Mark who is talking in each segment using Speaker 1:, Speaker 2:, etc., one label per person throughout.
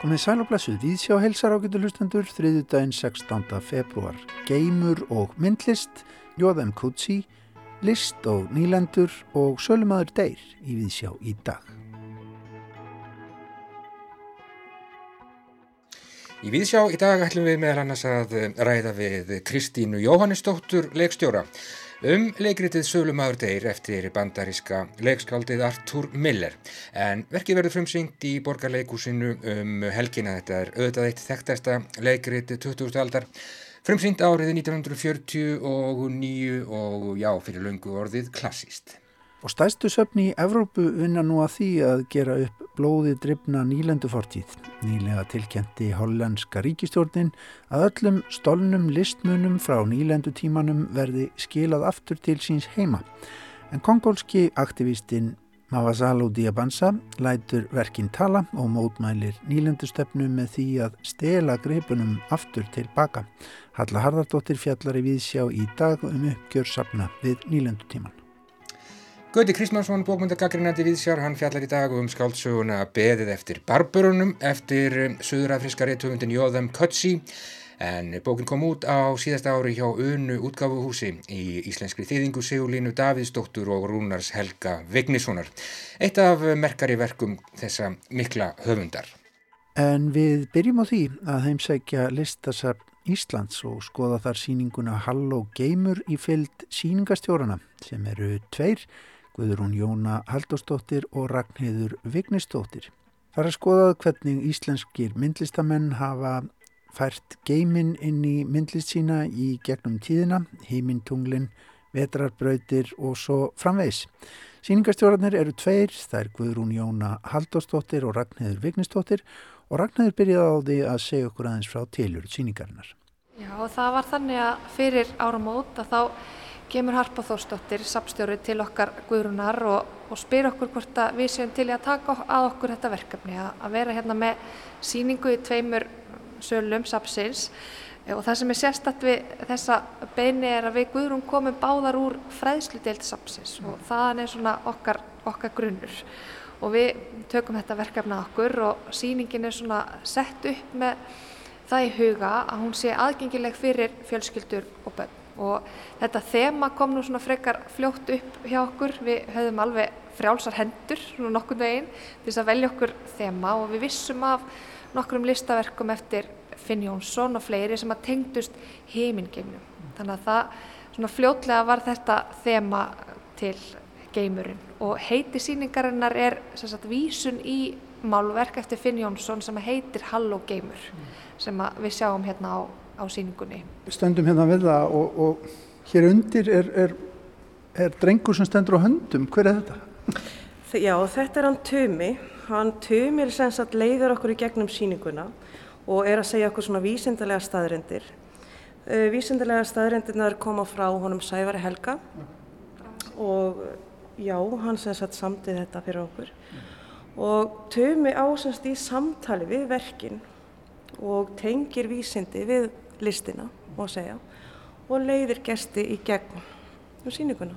Speaker 1: Komið sæl og blessuð, við sjá helsar ágættu hlustendur þriðu daginn 16. februar. Geimur og myndlist, Jóðum Kutsi, list og nýlendur og sölumadur deyr í við sjá í dag.
Speaker 2: Í Víðsjá í dag ætlum við meðal annars að ræða við Kristínu Jóhannesdóttur leikstjóra um leikritið Sölumadur Deyr eftir bandaríska leikskaldið Artur Miller. En verkið verður frumsyngt í borgarleikúsinu um helgina. Þetta er auðvitað eitt þekktasta leikritið 20. aldar. Frumsyngt árið 1949 og já, fyrir löngu orðið klassíst.
Speaker 1: Og stæstu söfni í Evrópu vinna nú að því að gera upp blóði drifna nýlendufortíð. Nýlega tilkjenti hollandska ríkistjórnin að öllum stolnum listmunum frá nýlendutímanum verði skilað aftur til síns heima. En kongólski aktivistinn Mavasalo Diabansa lætur verkinn tala og mótmælir nýlendustöfnu með því að stela greipunum aftur til baka. Halla Harðardóttir fjallar í viðsjá í dag um uppgjörsafna við nýlendutíman.
Speaker 2: Gauti Kristmánsson, bókmyndagaggrinandi viðsjár, hann fjallar í dag um skáldsöguna Beðið eftir barburunum eftir um, söðurafriska réttöfundin Jóðam Kötsi en bókin kom út á síðasta ári hjá Unu útgáfuhúsi í íslenskri þýðingu Sigurlínu Davíðsdóttur og Rúnars Helga Vignissonar. Eitt af merkari verkum þessa mikla höfundar.
Speaker 1: En við byrjum á því að heimsækja listasafn Íslands og skoða þar síninguna Hall og Geimur í fyllt síningastjórana sem eru tveir Guðrún Jóna Halldórsdóttir og Ragnhildur Vignistóttir. Það er að skoðað hvernig íslenskir myndlistamenn hafa fært geimin inn í myndlist sína í gegnum tíðina, heimintunglin, vetrarbrautir og svo framvegs. Sýningastjórnarnir eru tveir, það er Guðrún Jóna Halldórsdóttir og Ragnhildur Vignistóttir og Ragnhildur byrjaði á því að segja okkur aðeins frá tilur síningarinnar.
Speaker 3: Já, það var þannig að fyrir áramót að þá kemur Harpa Þórsdóttir, sapstjóri til okkar Guðrunar og, og spyr okkur hvort að við séum til að taka að okkur þetta verkefni að, að vera hérna með síningu í tveimur sölum sapsins og það sem er sérstatt við þessa beini er að við Guðrun komum báðar úr fræðsludelt sapsins og þaðan er svona okkar, okkar grunnur. Og við tökum þetta verkefna okkur og síningin er svona sett upp með það í huga að hún sé aðgengileg fyrir fjölskyldur og börn og þetta þema kom nú svona frekar fljótt upp hjá okkur. Við höfðum alveg frjálsar hendur svona nokkur veginn til þess að velja okkur þema og við vissum af nokkrum listaverkum eftir Finn Jónsson og fleiri sem að tengdust heimingeimnum þannig að það svona fljótlega var þetta þema til geimurinn. Og heiti síningarinnar er sagt, vísun í málverk eftir Finn Jónsson sem heitir Halló geimur sem við sjáum hérna á á síningunni.
Speaker 1: Stöndum hérna við það og, og hér undir er, er, er drengur sem stendur á höndum. Hver er þetta?
Speaker 4: Já, þetta er hann Tumi. Hann Tumi er sem sagt leiður okkur í gegnum síninguna og er að segja okkur svona vísindarlega staðrindir. Uh, vísindarlega staðrindirnar koma frá honum Sævari Helga og já, hann sem sagt samtið þetta fyrir okkur. Og Tumi ásast í samtali við verkin og tengir vísindi við listina, má segja, og leiðir gesti í gegn um síninguna.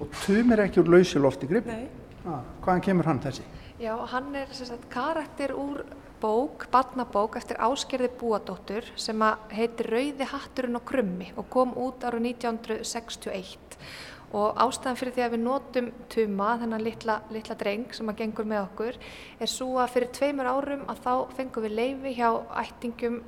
Speaker 1: Og Tum er ekki úr lausilofti grip?
Speaker 4: Nei.
Speaker 1: Ah, hvaðan kemur hann þessi?
Speaker 3: Já, hann er sagt, karakter úr bók, barnabók eftir áskerði búadóttur sem heitir Rauði hatturinn og krummi og kom út ára 1961 og ástæðan fyrir því að við notum Tuma, þennan litla, litla dreng sem að gengur með okkur, er svo að fyrir tveimur árum að þá fengum við leifi hjá ættingum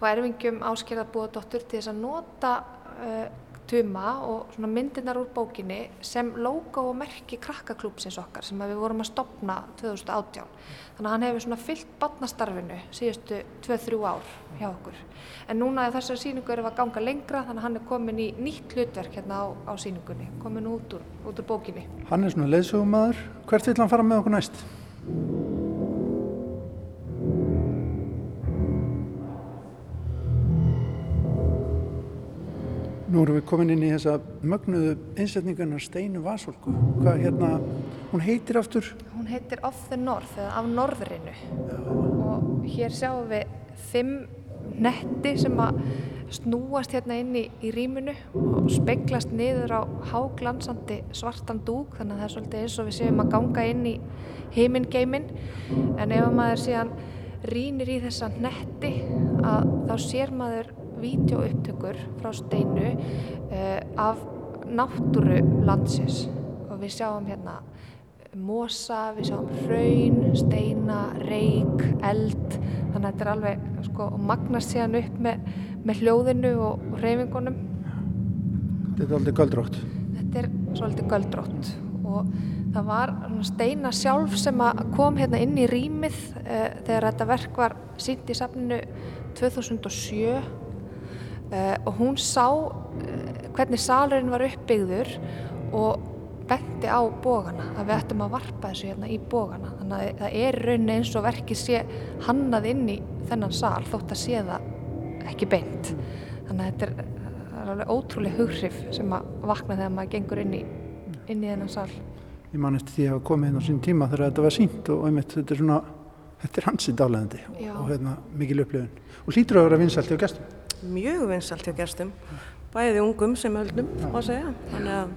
Speaker 3: og erfingjum áskerðabúadóttur til þess að nota uh, Tuma og myndirnar úr bókinni sem logo og merki krakkaklúpsins okkar sem við vorum að stopna 2018. Þannig að hann hefur fyllt badnastarfinu síðustu 2-3 ár hjá okkur. En núna er þessari síningu við að ganga lengra þannig að hann er komin í nýtt hlutverk hérna á, á síningunni, komin út úr, út úr bókinni.
Speaker 1: Hann er svona leðsögumæður. Hvert vil hann fara með okkur næst? Nú erum við komin inn í þessa mögnuðu einsetningarnar Steinu Vasolku. Hvað hérna, hún heitir aftur?
Speaker 3: Hún heitir Off the North, eða af norðrinu. Já. Og hér sjáum við fimm netti sem að snúast hérna inn í, í rýminu og speglast niður á háglansandi svartan dúk þannig að það er svolítið eins og við séum að ganga inn í heimingeimin en ef maður síðan rínir í þessa netti að þá sér maður vídeoupptökur frá steinu uh, af náttúru landsins. Og við sjáum hérna mosa, við sjáum hraun, steina, reik, eld. Þannig að þetta er alveg sko, magnast síðan upp með, með hljóðinu og, og reyfingunum
Speaker 1: Þetta er aldrei göldrótt.
Speaker 3: Þetta er svolítið göldrótt. Og það var steina sjálf sem kom hérna inn í rýmið uh, þegar þetta verk var sínt í safninu 2007 uh, og hún sá uh, hvernig salurinn var uppbyggður og benti á bógana að við ættum að varpa þessu hérna í bógana þannig að það er raunin eins og verkið sé hannað inn í þennan sal þótt að sé það ekki beint. Þannig að þetta er, er alveg ótrúlega hughrif sem að vakna þegar maður gengur inn í, inn í þennan sal.
Speaker 1: Ég man eftir því að koma hérna á sín tíma þegar þetta var sínt og einmitt þetta er svona þetta er hansið dálæðandi og hérna mikil upplifun. Og hlýtur að vera vinsalt hjá gestum
Speaker 4: Mjög vinsalt hjá gestum bæði ungum sem höldum á að segja þannig að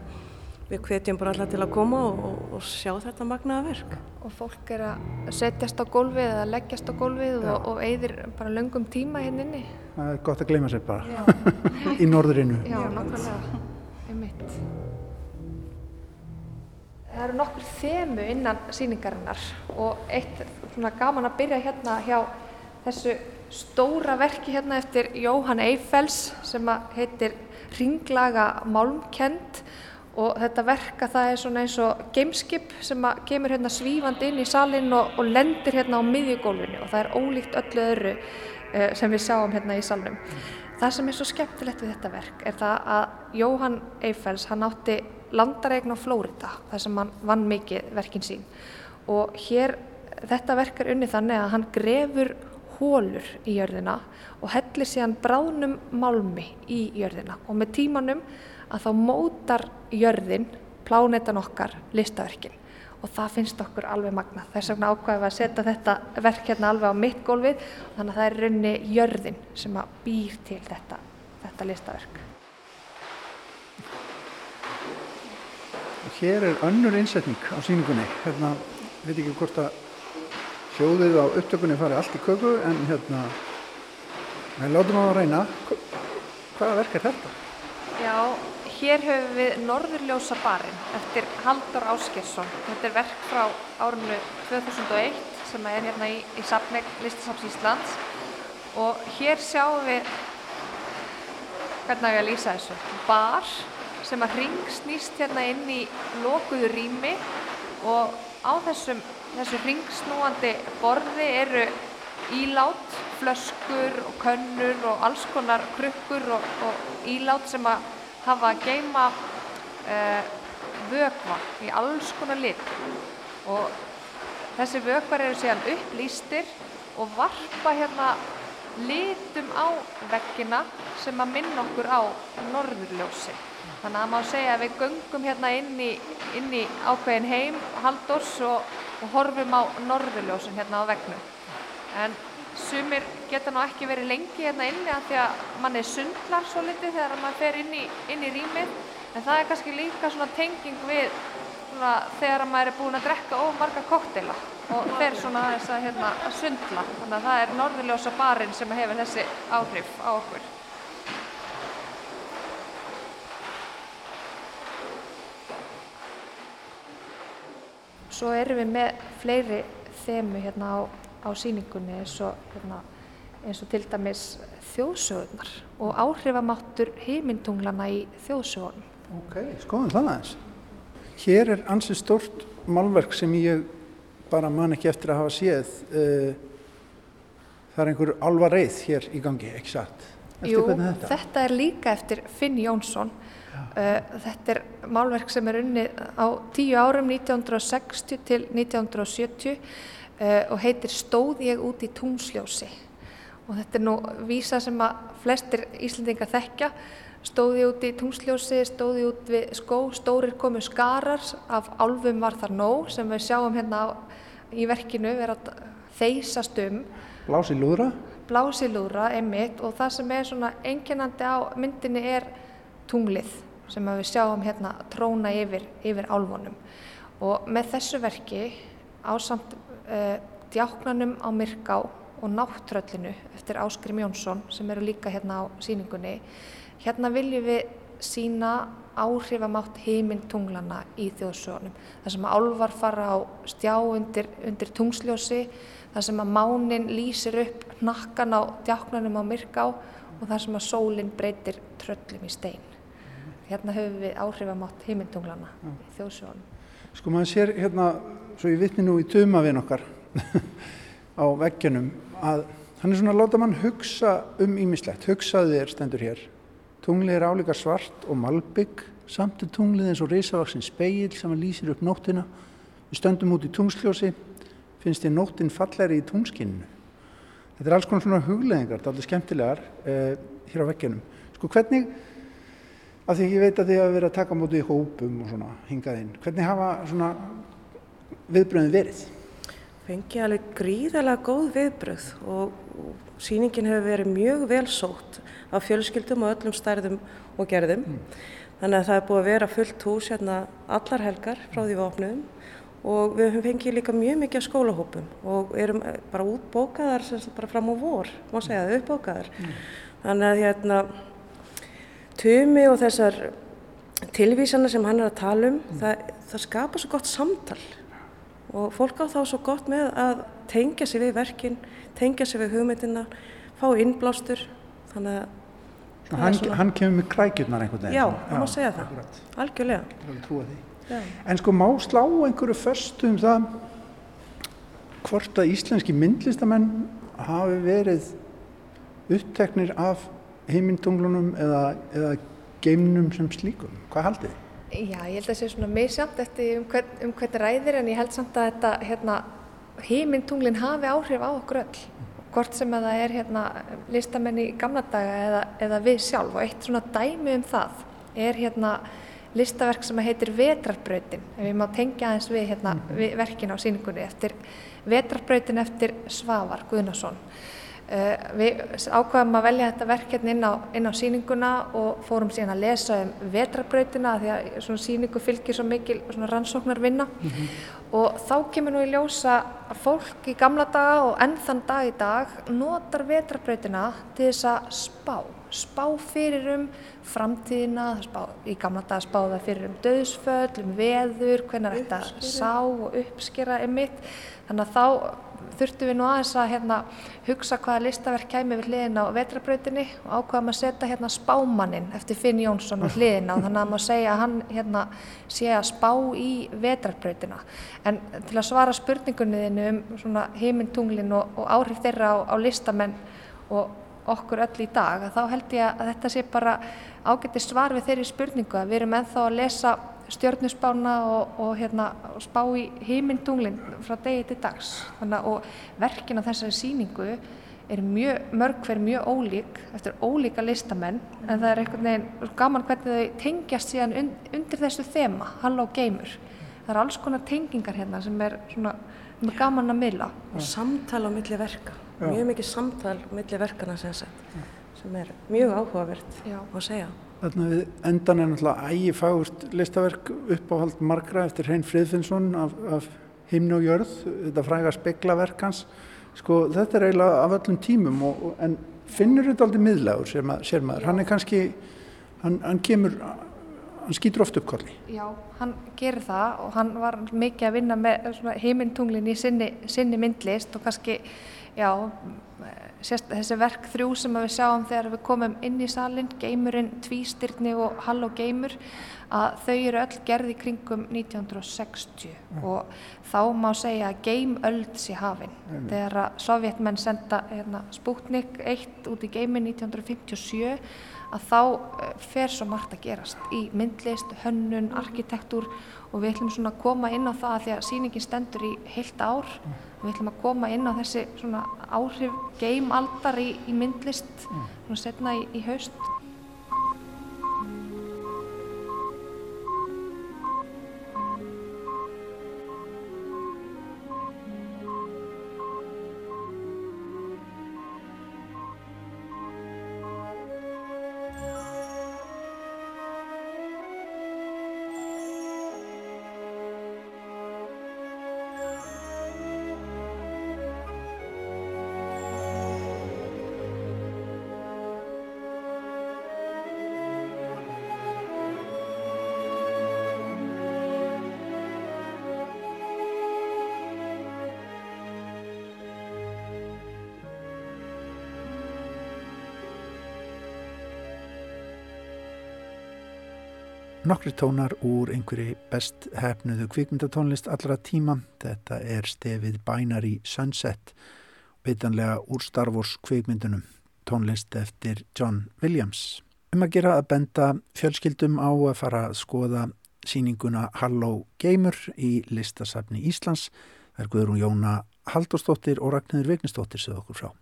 Speaker 4: við hvetjum bara alltaf til að koma og, og, og sjá þetta magnaða verk.
Speaker 3: Og fólk er að setjast á gólfið eða leggjast á gólfið og, og eigðir bara löngum tíma hérna inni.
Speaker 1: Það er gott að gleyma sér bara í norðurinnu.
Speaker 3: Já, nákvæmlega, einmitt. Það eru nokkur þemu innan síningarinnar og eitt svona gaman að byrja hérna hjá þessu stóra verki hérna eftir Jóhann Eiffels sem heitir Ringlaga Málmkend og þetta verka það er svona eins og gameskip sem kemur hérna svífandi inn í salin og, og lendir hérna á miðjugólfinu. Og það er ólíkt öllu öðru uh, sem við sjáum hérna í salnum. Það sem er svo skemmtilegt við þetta verk er það að Jóhann Eiffels hann átti landaregn á Flórida þar sem hann vann mikið verkin sín. Og hér þetta verk er unni þannig að hann grefur hólur í jörðina og hellir síðan bráðnum málmi í jörðina og með tímanum að þá mótar jörðin plánetan okkar listaverkin og það finnst okkur alveg magna. Þess vegna ákvæðum við að setja þetta verk hérna alveg á mitt gólfið þannig að það er raunni jörðin sem að býr til þetta, þetta listaverk.
Speaker 1: Hér er önnur innsetning á síningunni. Hérna, veit ekki hvort að hljóðið á upptökunni fari allt í köku en hérna, við látum á að reyna. Hvaða verk er þetta?
Speaker 3: Já, hér höfum við Norðurljósa barinn eftir Haldur Áskjesson. Þetta er verk frá árunnu 2001 sem er hérna í, í Sapneik Listasaps Íslands og hér sjáum við, hvernig ég að lýsa þessu, bar sem að ringsnýst hérna inn í lokuðu rými og á þessum, þessu ringsnúandi borði eru ílát, flöskur og könnur og alls konar krukkur og, og ílát sem að hafa að geima uh, vögva í alls konar lit og þessi vögvar eru síðan upplýstir og varpa hérna litum á veggina sem að minna okkur á norðurljósi. Þannig að maður segja að við göngum hérna inn í, inn í ákveðin heim, haldors og, og horfum á norðurljósin hérna á vegnu. En sumir geta nú ekki verið lengi hérna inni að því að manni sundlar svo litið þegar maður fer inn í, inn í rýmið. En það er kannski líka svona tenging við svona, þegar maður er búin að drekka of marga koktela og fer svona þess að, hérna, sundla. Þannig að það er norðurljósa barinn sem hefur þessi áhrif á okkur. Svo erum við með fleiri þemu hérna á, á síningunni eins og, hérna, eins og til dæmis þjóðsögurnar og áhrifamáttur heimintunglana í þjóðsögunum.
Speaker 1: Ok, skoðum það aðeins. Hér er ansið stort málverk sem ég bara man ekki eftir að hafa séð. Það er einhver alvar reið hér í gangi, ekki satt?
Speaker 3: Jú, þetta? þetta er líka eftir Finn Jónsson. Uh, þetta er málverk sem er unnið á tíu árum 1960 til 1970 uh, og heitir Stóð ég út í tungsljósi og þetta er nú vísa sem að flestir Íslandingar þekkja. Stóði út í tungsljósi, stóði út við skó, stórir komu skarar af álfum var þar nóg sem við sjáum hérna á, í verkinu vera þeysast um.
Speaker 1: Blási lúðra?
Speaker 3: blásilúra einmitt og það sem er svona enginandi á myndinni er tunglið sem við sjáum hérna tróna yfir, yfir álvonum og með þessu verki á samt uh, djáknanum á Myrká og Náttröllinu eftir Áskrim Jónsson sem eru líka hérna á síningunni hérna viljum við sína áhrifamátt heimintunglana í þjóðsjónum. Það sem að álvar fara á stjá undir, undir tungsljósi, það sem að mánin lýsir upp nakkan á djáknanum á myrká og það sem að sólinn breytir tröllum í stein. Hérna höfum við áhrifamátt heimintunglana í þjóðsjónum.
Speaker 5: Sko maður sér hérna, svo ég vittni nú í tumavinn okkar á veggjunum, að hann er svona að láta mann hugsa um ímislegt, hugsaði þér stendur hér Tunglið er álíka svart og malbygg, samt er tunglið eins og reysavaksinn speil sem að lýsir upp nóttina. Við stöndum út í tungsljósi, finnst þið nóttin falleri í tungskinninu. Þetta er alls konar svona hugleðingar, þetta er alveg skemmtilegar eh, hér á veggjunum. Sko hvernig, af því ég veit að þið hafa verið að taka mótið í hópum og svona hingað inn, hvernig hafa svona viðbröðin verið?
Speaker 4: Fengi alveg gríðarlega góð viðbröð og, og síningin hefur verið mjög vel sótt af fjölskyldum og öllum stærðum og gerðum. Mm. Þannig að það er búið að vera fullt hús hérna allar helgar frá því við opnum og við höfum fengið líka mjög mikið af skólahópum og erum bara útbókaðar bara fram á vor, má segja það, uppbókaðar. Mm. Þannig að hérna tumi og þessar tilvísana sem hann er að tala um, mm. það, það skapa svo gott samtal og fólk á þá svo gott með að tengja sig við verkin, tengja sig við hugmyndina, fá innblástur, þannig að
Speaker 5: Hann, hann kemur með krækjurnar einhvern veginn.
Speaker 4: Já, það má segja það, akkurat. algjörlega.
Speaker 5: En sko má slá einhverju förstu um það hvort að íslenski myndlistamenn hafi verið uppteknir af heimintunglunum eða, eða geimnum sem slíkum. Hvað haldið þið?
Speaker 3: Já, ég held að það sé svona misjamt eftir um hvern, um hvern ræðir en ég held samt að þetta hérna, heimintunglin hafi áhrif á okkur öll hvort sem að það er hérna, listamenn í gamla daga eða, eða við sjálf og eitt svona dæmi um það er hérna listaverk sem heitir Vetrarbrautin ef við má tengja aðeins við, hérna, mhm. við verkin á síningunni eftir Vetrarbrautin eftir Svavar Guðnason við ákvaðum að velja þetta verkefni inn á, inn á síninguna og fórum síðan að lesa um vetrabrautina því að svona síningu fylgir svo mikil rannsóknarvinna. Mm -hmm. og þá kemur nú í ljósa að fólk í gamla daga og enn þann dag í dag notar vetrabrautina til þess að spá spá fyrir um framtíðina spá, í gamla daga spáða fyrir um döðsföll, um veður hvernig þetta sá og uppskera emitt þannig að þá þurftum við nú aðeins að hérna, hugsa hvaða listaverk kæmi við hliðin á vetrabrautinni og ákvaðum að setja hérna, spámannin eftir Finn Jónsson við hliðin á þannig að maður segja að hann hérna, sé að spá í vetrabrautina. En til að svara spurningunni þinu um heimintunglin og, og áhrif þeirra á, á listamenn og okkur öll í dag, þá held ég að þetta sé bara ágætti svar við þeirri spurningu að við erum enþá að lesa stjórnusspána og, og, hérna, spá í heimindunglinn frá degi til dags. Þannig, og verkin af þessari síningu er mjög, mörg hver mjög ólík eftir ólíka listamenn en það er einhvern veginn gaman hvernig þau tengjast síðan und, undir þessu þema Halló Geimur það er alls konar tengingar hérna sem er svona sem er gaman að mila
Speaker 4: og samtal á milli verka. Já. mjög mikið samtal á milli verkana sem, sem er mjög áhugavert að segja
Speaker 5: Þarna við endan er náttúrulega ægi fagurt listaverk uppáhald margra eftir Hrein Friðfinnsson af, af himn og jörð, þetta fræga speklaverk hans. Sko þetta er eiginlega af öllum tímum og, og, en finnur þetta aldrei miðlagur sér maður, sér maður. Hann er kannski, hann, hann kemur, hann skýtur oft upp kolli.
Speaker 3: Já, hann gerir það og hann var mikið að vinna með heimintunglin í sinni, sinni myndlist og kannski, já, sérst, þessi verk þrjú sem við sjáum þegar við komum inn í salin, geimurinn, tvístyrni og hall og geimur, að þau eru öll gerði kringum 1960 mm. og þá má segja að geimöld sé hafinn. Mm. Þegar að sovjetmenn senda hérna, Sputnik 1 út í geimin 1957 að þá eh, fer svo margt að gerast í myndlist, hönnun, arkitektúr og við ætlum svona að koma inn á það að því að síningin stendur í heilt ár mm. Við ætlum að koma inn á þessi áhrif geimaldar í, í myndlist mm. setna í, í haust.
Speaker 1: Nokkri tónar úr einhverju best hefnuðu kvikmyndatónlist allra tíma. Þetta er stefið Binary Sunset, veitanlega úr Star Wars kvikmyndunum, tónlist eftir John Williams. Um að gera að benda fjölskyldum á að fara að skoða síninguna Halló Gamer í listasafni Íslands. Það er Guðrún Jóna Haldurstóttir og Ragnhildur Vignistóttir sögðu okkur frá.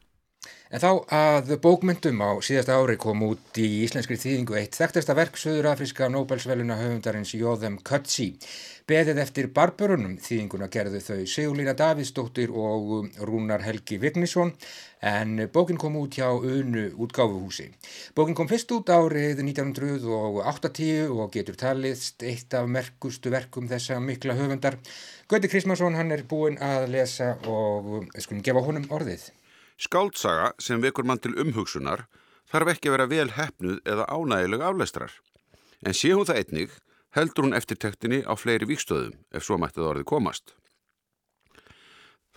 Speaker 2: En þá að bókmyndum á síðasta ári kom út í íslenskri þýðingu eitt þekktasta verk Suðurafriska Nobelsveluna höfundarins Jóðum Kötsi. Beðið eftir barburunum þýðinguna gerðu þau Sigurlína Davidsdóttir og Rúnar Helgi Vignisson en bókin kom út hjá Unu útgáfuhúsi. Bókin kom fyrst út árið 1980 og getur taliðst eitt af merkustu verkum þessa mikla höfundar. Gauti Krismansson hann er búinn að lesa og skulum gefa honum orðið.
Speaker 6: Skáldsaga sem vekur mann til umhugsunar þarf ekki að vera vel hefnuð eða ánægileg afleistrar. En sé hún það einnig heldur hún eftirtektinni á fleiri vikstöðum ef svo mættið orðið komast.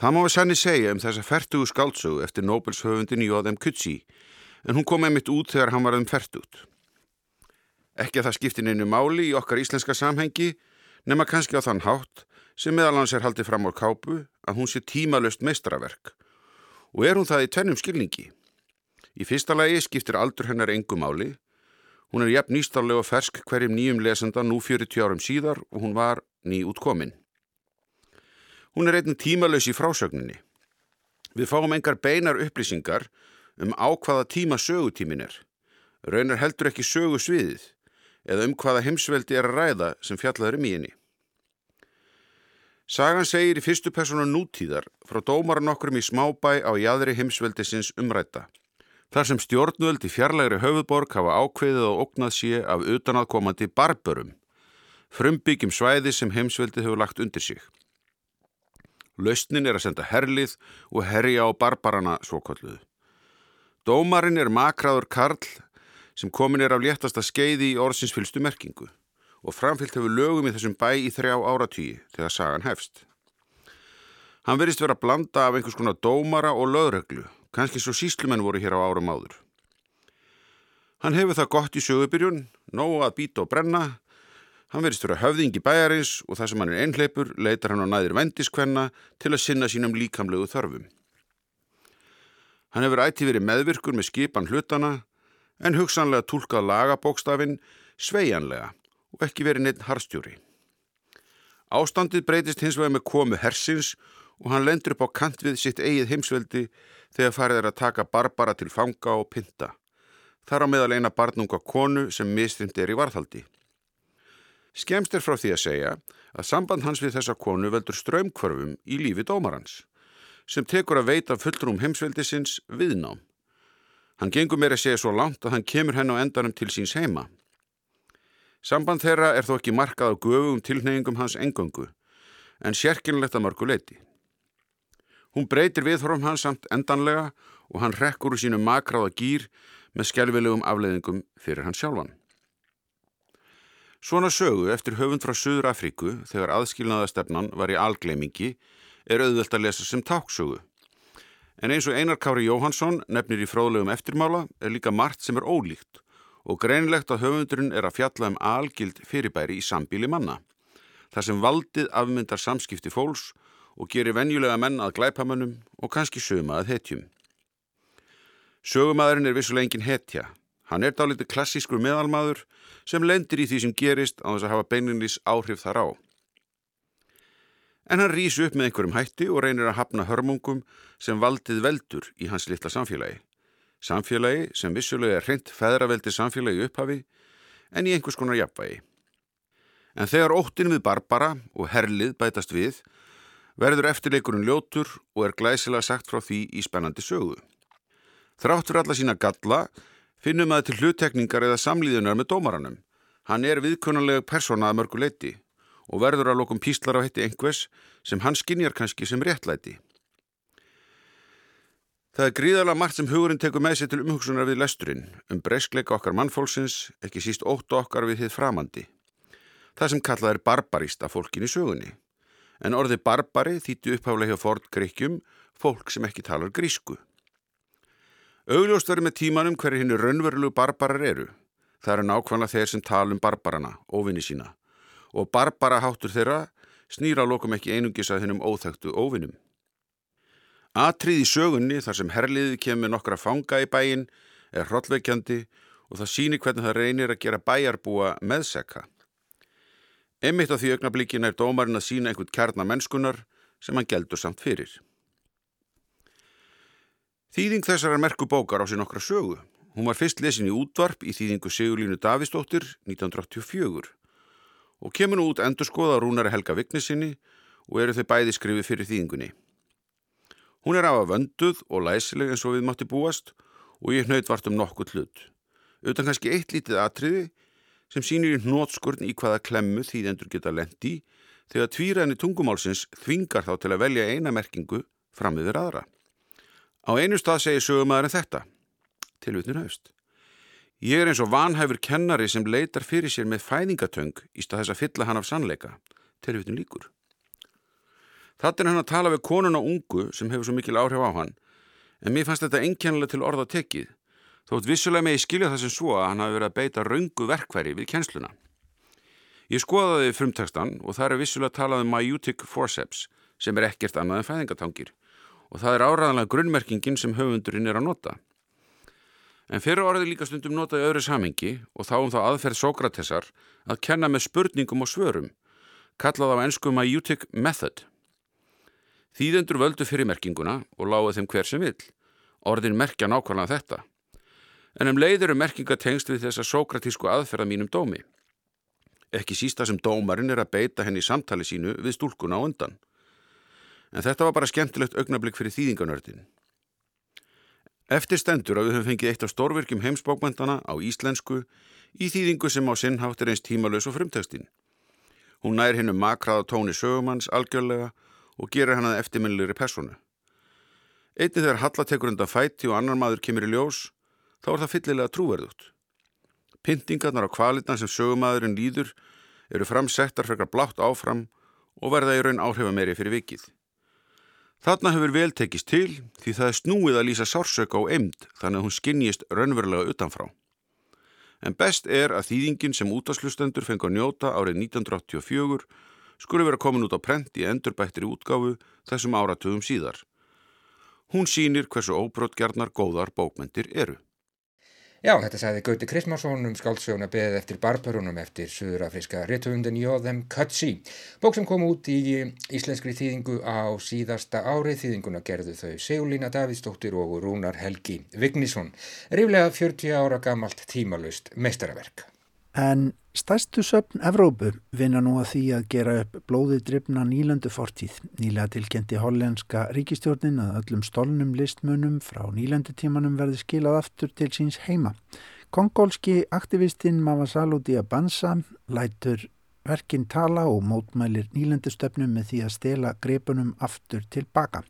Speaker 6: Það má við sanni segja um þessa færtugu skáldsögu eftir Nobels höfundin Jóðem Kutsi en hún kom einmitt út þegar hann var um færtugt. Ekki að það skipti neinu máli í okkar íslenska samhengi nema kannski á þann hátt sem meðalans er haldið fram á kápu að hún sé tímalöst meistraverk og er hún það í tennum skilningi. Í fyrsta lagi skiptir aldur hennar engum máli. Hún er jafn nýstarlega og fersk hverjum nýjum lesenda nú 40 árum síðar og hún var ný útkomin. Hún er einnig tímalös í frásögninni. Við fáum engar beinar upplýsingar um á hvaða tíma sögutímin er. Raunar heldur ekki sögu sviðið eða um hvaða heimsveldi er að ræða sem fjallaður um í henni. Sagan segir í fyrstu persónu nútíðar frá dómaran okkurum í smábæ á jæðri heimsveldisins umræta. Þar sem stjórnvöld í fjarlægri höfuborg hafa ákveðið og oknað sé af utanaðkomandi barburum, frumbyggjum svæði sem heimsveldið hefur lagt undir sig. Lausnin er að senda herlið og herja á barbarana svokalluðu. Dómarin er makraður Karl sem komin er af léttasta skeiði í orðsins fylstu merkingu og framfyllt hefur lögum í þessum bæ í þrjá áratýi þegar sagan hefst. Hann verist vera blanda af einhvers konar dómara og lögreglu, kannski svo síslumenn voru hér á árum áður. Hann hefur það gott í sögubyrjun, nógu að býta og brenna, hann verist vera höfðingi bæjarins og það sem hann er einhleipur leitar hann á næðir vendiskvenna til að sinna sínum líkamlegu þörfum. Hann hefur ætti verið meðvirkur með skipan hlutana en hugsanlega tólkað lagabókstafinn sveianlega og ekki verið neitt harstjóri. Ástandið breytist hins vegar með komu hersins og hann lendur upp á kant við sitt eigið heimsveldi þegar farið er að taka barbara til fanga og pinta. Þar á meðal eina barnunga konu sem mistrind er í varðhaldi. Skemst er frá því að segja að samband hans við þessa konu veldur ströymkvarfum í lífi dómarans sem tekur að veita fullrúm heimsveldisins viðnám. Hann gengur meira að segja svo langt að hann kemur henn á endanum til síns heima. Samband þeirra er þó ekki markað á göfum tilneyingum hans engöngu, en sérkynlegt að mörgu leiti. Hún breytir viðhorfum hans samt endanlega og hann rekkur úr sínu makráða gýr með skjálfilegum afleiðingum fyrir hans sjálfan. Svona sögu eftir höfund frá Suður Afríku þegar aðskilnaðastefnan var í algleimingi er auðvelt að lesa sem táksögu. En eins og Einar Kári Jóhansson nefnir í fróðlegum eftirmála er líka margt sem er ólíkt og greinlegt að höfundurinn er að fjalla um algild fyrirbæri í sambíli manna. Þar sem valdið afmyndar samskipti fólks og gerir venjulega menn að glæpamannum og kannski söguma að hetjum. Sögumadurinn er vissulega engin hetja. Hann er dálítið klassískur meðalmaður sem lendir í því sem gerist á þess að hafa beininlýs áhrif þar á. En hann rýs upp með einhverjum hætti og reynir að hafna hörmungum sem valdið veldur í hans litla samfélagi. Samfélagi sem vissulega er hreint feðraveldi samfélagi upphafi en í einhvers konar jafnvægi. En þegar óttin við Barbara og Herlið bætast við, verður eftirleikurinn ljótur og er glæsilega sagt frá því í spennandi sögu. Þrátt fyrir alla sína galla finnum að til hluttekningar eða samlíðunar með dómaranum. Hann er viðkunnulega personað mörgu leiti og verður að lokum píslar á hætti einhvers sem hann skinnjar kannski sem réttlæti. Það er gríðarlega margt sem hugurinn tekur með sér til umhugsunar við lesturinn, um breyskleika okkar mannfólksins, ekki síst óttu okkar við þið framandi. Það sem kallað er barbarist af fólkin í sögunni. En orði barbari þýttu uppháflega hjá ford gríkjum, fólk sem ekki talar grísku. Augljóst verður með tímanum hverju hinnu raunverulegu barbarar eru. Það eru nákvæmlega þeir sem tala um barbarana, óvinni sína. Og barbara háttur þeirra snýra lokum ekki einungis að hennum óþægtu óvinnum. Atrið í sögunni þar sem herliði kemur nokkra fanga í bæin er hrollveikjandi og það síni hvernig það reynir að gera bæjarbúa meðseka. Emmitt á því augnablíkin er dómarinn að sína einhvern kjarnamennskunar sem hann geldur samt fyrir. Þýðing þessarar merku bókar á sér nokkra sögu. Hún var fyrst lesin í útvarp í þýðingu Sigurlínu Davísdóttir 1984 og kemur nú út endur skoða rúnari Helga Vignesinni og eru þau bæði skrifið fyrir þýðingunni. Hún er af að vönduð og læsileg eins og við mátti búast og ég hnaut vart um nokkuð hlut. Utan kannski eitt lítið atriði sem sínir í hnótskurn í hvaða klemmu þýðendur geta lendi þegar tvíræðinni tungumálsins þvingar þá til að velja eina merkingu fram yfir aðra. Á einu stað segir sögumæðurinn þetta, tilvitnur haust. Ég er eins og vanhæfur kennari sem leitar fyrir sér með fæðingatöng í stað þess að fylla hann af sannleika, tilvitnur líkur. Þetta er hann að tala við konuna ungu sem hefur svo mikil áhrif á hann, en mér fannst þetta enkennilega til orða tekið, þótt vissulega með ég skilja það sem svo að hann hafi verið að beita raungu verkværi við kjensluna. Ég skoðaði frumtekstan og það er vissulega talað um myotic forceps sem er ekkert annað en fæðingatangir og það er áraðanlega grunnmerkingin sem höfundurinn er að nota. En fyrir orðið líka stundum notaði öðru samengi og þá um þá aðferð Sókratesar að kenna með spurningum og svörum, kallað á ennskum að Utic Method. Þýðendur völdu fyrir merkinguna og láði þeim hver sem vil. Orðin merkja nákvæmlega þetta. En um leiður er merkinga tengst við þessa sókratísku aðferða mínum dómi. Ekki sísta sem dómarinn er að beita henni í samtali sínu við stúlkuna á undan en þetta var bara skemmtilegt augnablík fyrir þýðinganördin. Eftir stendur að við höfum fengið eitt af stórvirkjum heimsbókmyndana á íslensku í þýðingu sem á sinnhátt er eins tímalös og frumtekstin. Hún nær hennu makraða tóni sögumanns algjörlega og gerir hann að eftirminnilegri personu. Einnig þegar Halla tekur undan fætti og annar maður kemur í ljós, þá er það fyllilega trúverðut. Pyntingarnar á kvalitan sem sögumadurinn líður eru framsettar frekar blátt áfram og verða í raun áhrifa meiri fyrir vikið. Þarna hefur vel tekist til því það er snúið að lýsa sársöka á emd þannig að hún skinnjist raunverulega utanfrá. En best er að þýðingin sem útaslustendur fengi að njóta árið 1984 skuli vera komin út á prent í endurbættri útgáfu þessum áratugum síðar. Hún sínir hversu óbrotgjarnar góðar bókmentir eru.
Speaker 2: Já, þetta sagði Gauti Krismarsson um skáldsöguna beðið eftir barbarunum eftir suðurafriska réttuvundin Jóðem Katsi. Bók sem kom út í íslenskri þýðingu á síðasta ári. Þýðinguna gerðu þau Sigurlína Davíðsdóttir og Rúnar Helgi Vignísson. Ríflega 40 ára gamalt tímalust meistaraverk.
Speaker 1: En stærstu söpn Evrópu vinna nú að því að gera upp blóði drifna nýlandu fortíð. Nýlega tilkendi hollenska ríkistjórnin að öllum stolnum listmunum frá nýlandutímanum verði skilað aftur til síns heima. Kongólski aktivistinn Mavasalu Diabansa lætur verkinn tala og mótmælir nýlandustöfnum með því að stela grepunum aftur tilbaka.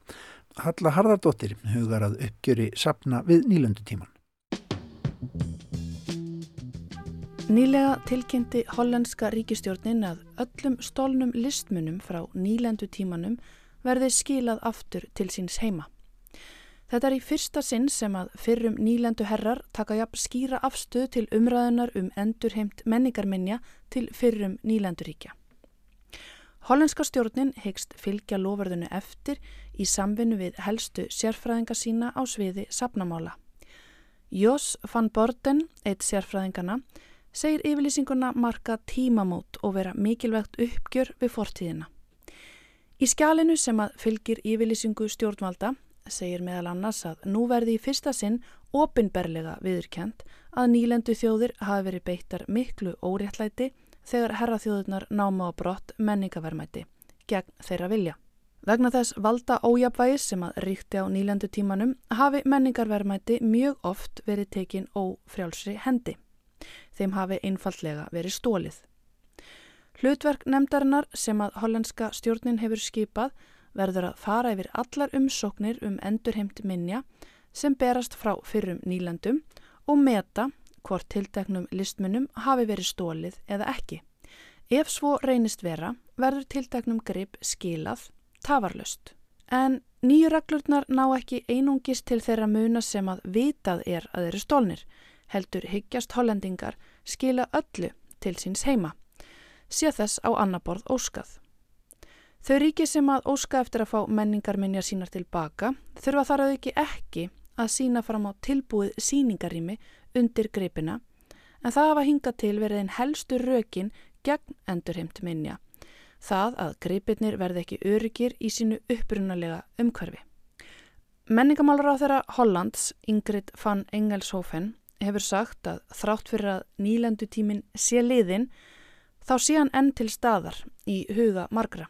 Speaker 1: Halla Harðardóttir hugar að uppgjöri sapna við nýlandutíman.
Speaker 7: Nýlega tilkynnti hollandska ríkistjórnin að öllum stólnum listmunum frá nýlendu tímanum verði skilað aftur til síns heima. Þetta er í fyrsta sinn sem að fyrrum nýlendu herrar taka jafn skýra afstöð til umræðunar um endurheimt menningarminja til fyrrum nýlenduríkja. Hollandska stjórnin hegst fylgja lofverðinu eftir í samvinnu við helstu sérfræðinga sína á sviði sapnamála. Jos van Borden, eitt sérfræðingana, segir yfirlýsinguna marka tímamót og vera mikilvægt uppgjör við fortíðina. Í skjálinu sem að fylgir yfirlýsingu stjórnvalda segir meðal annars að nú verði í fyrsta sinn opinberlega viðurkjent að nýlendu þjóðir hafi verið beittar miklu óréttlæti þegar herraþjóðunar náma á brott menningavermæti gegn þeirra vilja. Vegna þess valda ójapvægis sem að ríkti á nýlendu tímanum hafi menningarvermæti mjög oft verið tekin ófrjálsri hendi þeim hafi einfallega verið stólið. Hlutverk nefndarinnar sem að hollandska stjórnin hefur skipað verður að fara yfir allar umsóknir um endurheimt minja sem berast frá fyrrum nýlandum og meta hvort tilteknum listmunum hafi verið stólið eða ekki. Ef svo reynist vera verður tilteknum grip skilað tafarlust. En nýju reglurnar ná ekki einungist til þeirra muna sem að vitað er að þeirri stólnir heldur hyggjast hollendingar skila öllu til síns heima, sé þess á annaborð óskað. Þau ríki sem að óska eftir að fá menningarminjar sínar tilbaka þurfa þar að ekki ekki að sína fram á tilbúið síningarými undir greipina en það hafa hingað til verið einn helstu rökin gegn endurheimt minja. Það að greipirnir verði ekki öryggir í sínu upprunalega umhverfi. Menningamálur á þeirra Hollands, Ingrid van Engelshofen, hefur sagt að þrátt fyrir að nýlendutímin sé liðin, þá sé hann enn til staðar í huga margra.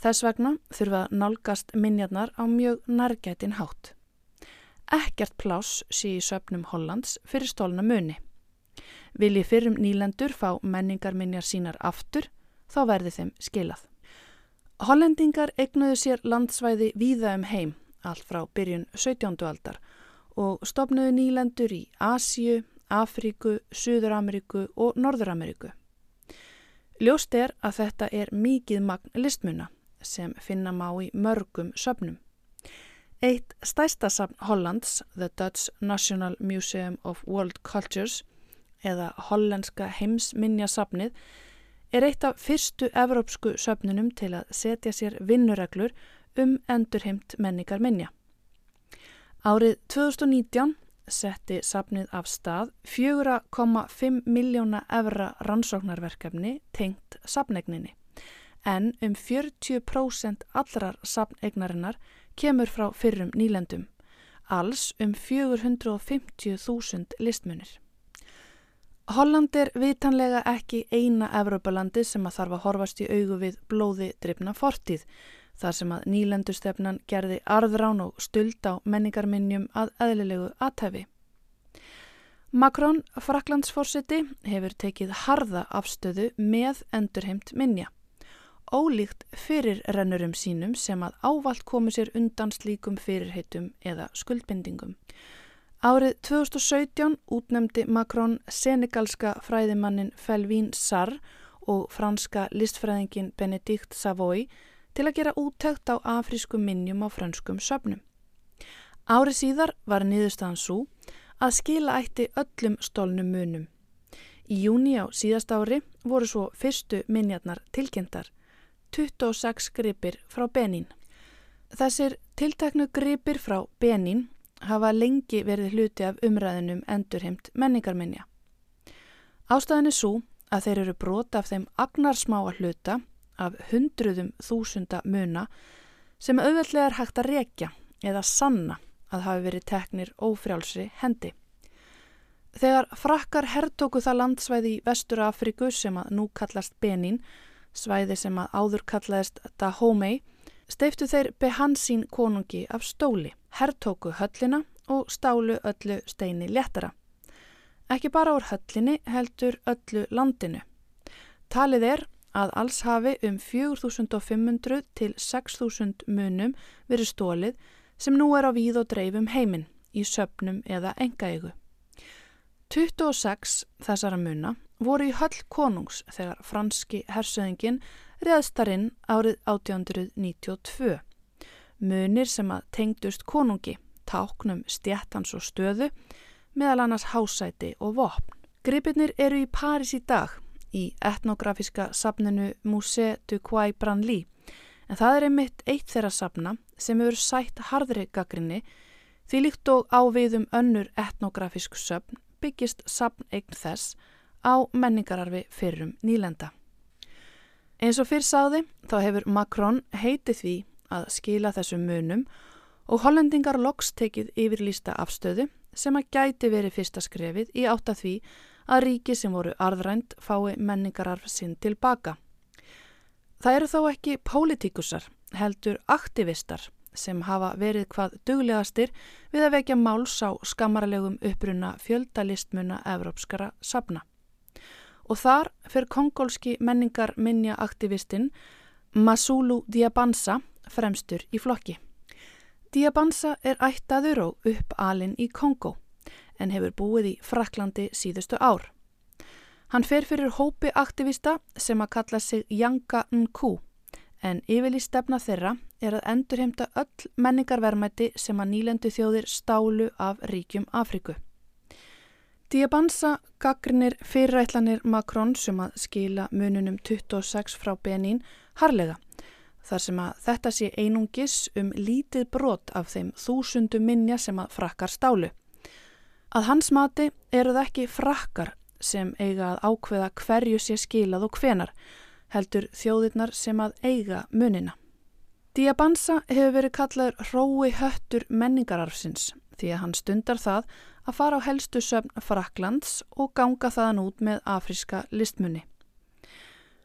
Speaker 7: Þess vegna þurfa nálgast minjarnar á mjög nærgætin hátt. Ekkert plás sé í söpnum Hollands fyrir stólna muni. Vilji fyrrum nýlendur fá menningarminjar sínar aftur, þá verði þeim skilað. Hollendingar egnuðu sér landsvæði víða um heim, allt frá byrjun 17. aldar og stopnuðu nýlendur í Asíu, Afríku, Suður-Ameríku og Norður-Ameríku. Ljóst er að þetta er mikið magn listmuna sem finna má í mörgum söpnum. Eitt stæsta sapn Hollands, The Dutch National Museum of World Cultures, eða hollenska heimsminjasafnið er eitt af fyrstu evrópsku söfnunum til að setja sér vinnureglur um endurheimt menningar minja. Árið 2019 setti safnið af stað 4,5 miljóna evra rannsóknarverkefni tengt safnegninni en um 40% allrar safnegnarinnar kemur frá fyrrum nýlendum, alls um 450.000 listmunir. Holland er vitanlega ekki eina Evrópalandi sem að þarf að horfast í augu við blóði drifna fortíð þar sem að nýlendustefnan gerði arðrán og stuld á menningarminnjum að eðlilegu aðtæfi. Macron, Fraklandsforsiti, hefur tekið harða afstöðu með endurheimt minja. Ólíkt fyrir rennurum sínum sem að ávalt komu sér undan slíkum fyrirheitum eða skuldbindingum. Árið 2017 útnemdi Macron senegalska fræðimannin Felvin Sarr og franska listfræðingin Benedikt Savoy til að gera úttækt á afrísku minnjum á franskum söpnum. Árið síðar var niðurstaðan svo að skila ætti öllum stólnum munum. Í júni á síðast ári voru svo fyrstu minnjarnar tilkynntar, 26 gripir frá Benín. Þessir tiltaknu gripir frá Benín hafa lengi verið hluti af umræðinum endurheimt menningarminja. Ástæðin er svo að þeir eru brota af þeim agnarsmáa hluta af hundruðum þúsunda muna sem auðveldlega er hægt að rekja eða sanna að hafi verið teknir ófrjálsri hendi. Þegar frakkar herrtóku það landsvæði í Vestur Afriku sem að nú kallast Benin, svæði sem að áður kallaðist Dahomey, steiftu þeir behansín konungi af stóli, herrtóku höllina og stálu öllu steini léttara. Ekki bara úr höllinni heldur öllu landinu. Talið er að alls hafi um 4500 til 6000 munum verið stólið sem nú er á víð og dreifum heiminn í söpnum eða engaegu. 26 þessara muna voru í höll konungs þegar franski hersöðingin reðstarinn árið 1892. Munir sem að tengdust konungi, táknum stjættans og stöðu, meðal annars hásæti og vopn. Gripirnir eru í Paris í dag í etnografíska sapninu Musée du Quai Branly en það er einmitt eitt þeirra sapna sem hefur sætt hardri gaggrinni því líkt og áviðum önnur etnografísku söpn byggist sapn eign þess á menningararfi fyrrum nýlenda. Eins og fyrr sáði þá hefur Macron heitið því að skila þessum munum og hollendingar loks tekið yfirlýsta afstöðu sem að gæti verið fyrsta skrefið í átt að því að ríki sem voru arðrænt fái menningararf sinn tilbaka. Það eru þó ekki pólitíkusar, heldur aktivistar sem hafa verið hvað duglegastir við að vekja máls á skammarlegum uppruna fjöldalistmuna evrópskara sapna og þar fyrir kongólski menningar minja aktivistinn Masulu Diabansa fremstur í flokki. Diabansa er ættaður og uppalinn í Kongó en hefur búið í Fraklandi síðustu ár. Hann fer fyrir hópi aktivista sem að kalla sig Yanga Nku en yfirlí stefna þeirra er að endurheimta öll menningarvermætti sem að nýlendu þjóðir stálu af ríkjum Afriku. Diabansa gaggrinir fyrirætlanir Macron sem að skila mununum 26 frá Benín harlega þar sem að þetta sé einungis um lítið brot af þeim þúsundu minja sem að frakkar stálu. Að hans mati eru það ekki frakkar sem eiga að ákveða hverju sé skilað og hvenar, heldur þjóðirnar sem að eiga munina. Diabansa hefur verið kallaður hrói höttur menningararfsins því að hann stundar það að fara á helstu söfn Fraklands og ganga þaðan út með afríska listmunni.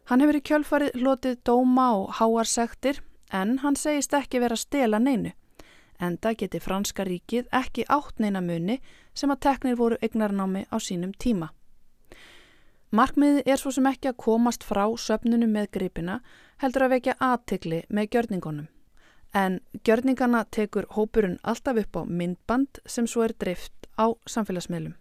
Speaker 7: Hann hefur í kjölfarið hlotið dóma og háarsektir en hann segist ekki vera stela neinu. Enda geti franska ríkið ekki átt neina muni sem að teknir voru egnarnámi á sínum tíma. Markmiði er svo sem ekki að komast frá söpnunum með gripina heldur að vekja aðtikli með gjörningunum. En gjörningana tekur hópurinn alltaf upp á myndband sem svo er drift á samfélagsmiðlum.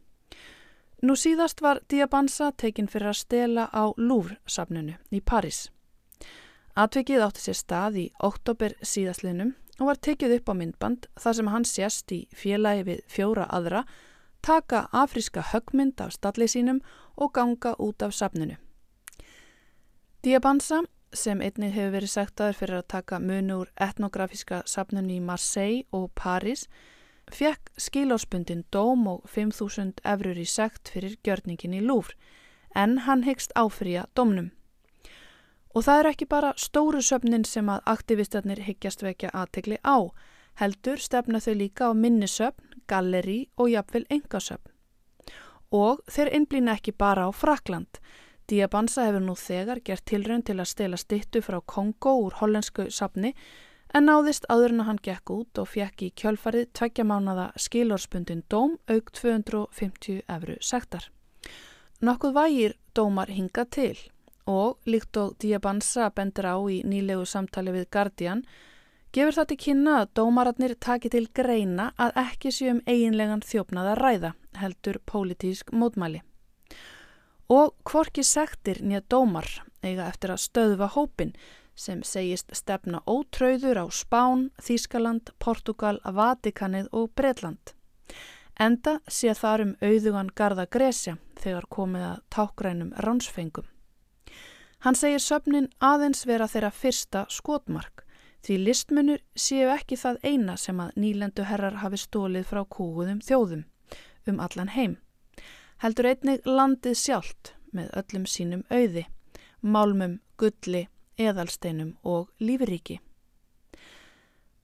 Speaker 7: Nú síðast var Diabansa tekinn fyrir að stela á Louvre-safnunu í París. Atvikið átti sér stað í oktober síðastlinum og var tekið upp á myndband þar sem hann sést í félagi við fjóra aðra, taka afríska högmynd af stallið sínum og ganga út af safnunu. Diabansa, sem einnig hefur verið sektaður fyrir að taka munu úr etnografíska safnunu í Marseille og París, fekk skilárspundin dóm og 5.000 efrur í sekt fyrir gjörningin í lúfr, en hann hyggst áfrýja dómnum. Og það er ekki bara stóru söfnin sem að aktivistarnir hyggjast vekja aðtegli á, heldur stefna þau líka á minnisöfn, galleri og jafnvel engasöfn. Og þeir innblýna ekki bara á Frakland. Diabansa hefur nú þegar gert tilrönd til að stela stittu frá Kongo úr hollensku safni en náðist áður en hann gekk út og fekk í kjölfarið tveggja mánada skilorspundin dóm auk 250 efru sektar. Nokkuð vægir dómar hinga til og líkt og Diabansa bendur á í nýlegu samtali við Guardian gefur það til kynna að dómaratnir taki til greina að ekki séum eiginlegan þjófnaða ræða heldur pólitísk mótmæli. Og hvorki sektir nýja dómar eiga eftir að stöðva hópin sem segist stefna ótrauður á Spán, Þískaland, Portugal, Vatikanið og Breitland. Enda sé þar um auðugan Garða Gresja þegar komið að tákrænum ránsfengum. Hann segir söfnin aðeins vera þeirra fyrsta skotmark því listmunur séu ekki það eina sem að nýlendu herrar hafi stólið frá kúguðum þjóðum um allan heim. Heldur einnig landið sjálft með öllum sínum auði, málmum, gulli, eðalsteinum og lífiríki.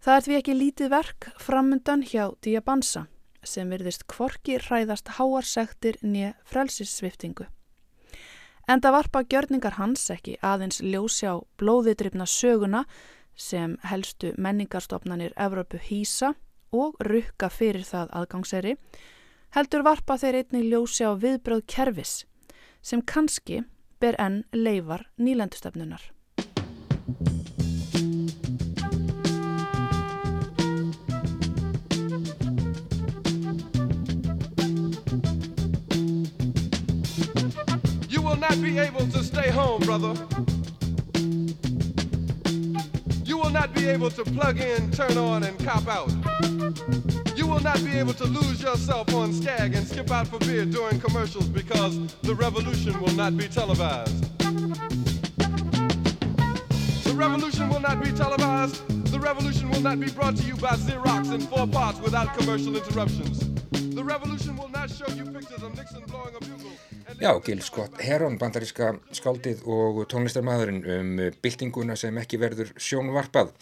Speaker 7: Það er því ekki lítið verk framundan hjá Diabansa sem verðist kvorki hræðast háarsektir nýja frelsissviftingu. Enda varpa gjörningar hans ekki aðeins ljósi á blóðidryfna söguna sem helstu menningarstofnanir Evrópu hýsa og rukka fyrir það aðgangseri, heldur varpa þeir einnig ljósi á viðbröð kervis sem kannski ber enn leifar nýlendustöfnunar.
Speaker 8: Not be able to stay home, brother. You will not be able to plug in, turn on, and cop out. You will not be able to lose yourself on Skag and skip out for beer during commercials because the revolution will not be televised. The revolution will not be televised. The revolution will not be brought to you by Xerox in four parts without commercial interruptions.
Speaker 2: Já, Gil Scott Heron, bandaríska skáldið og tónlistarmadurinn um byltinguna sem ekki verður sjónvarpað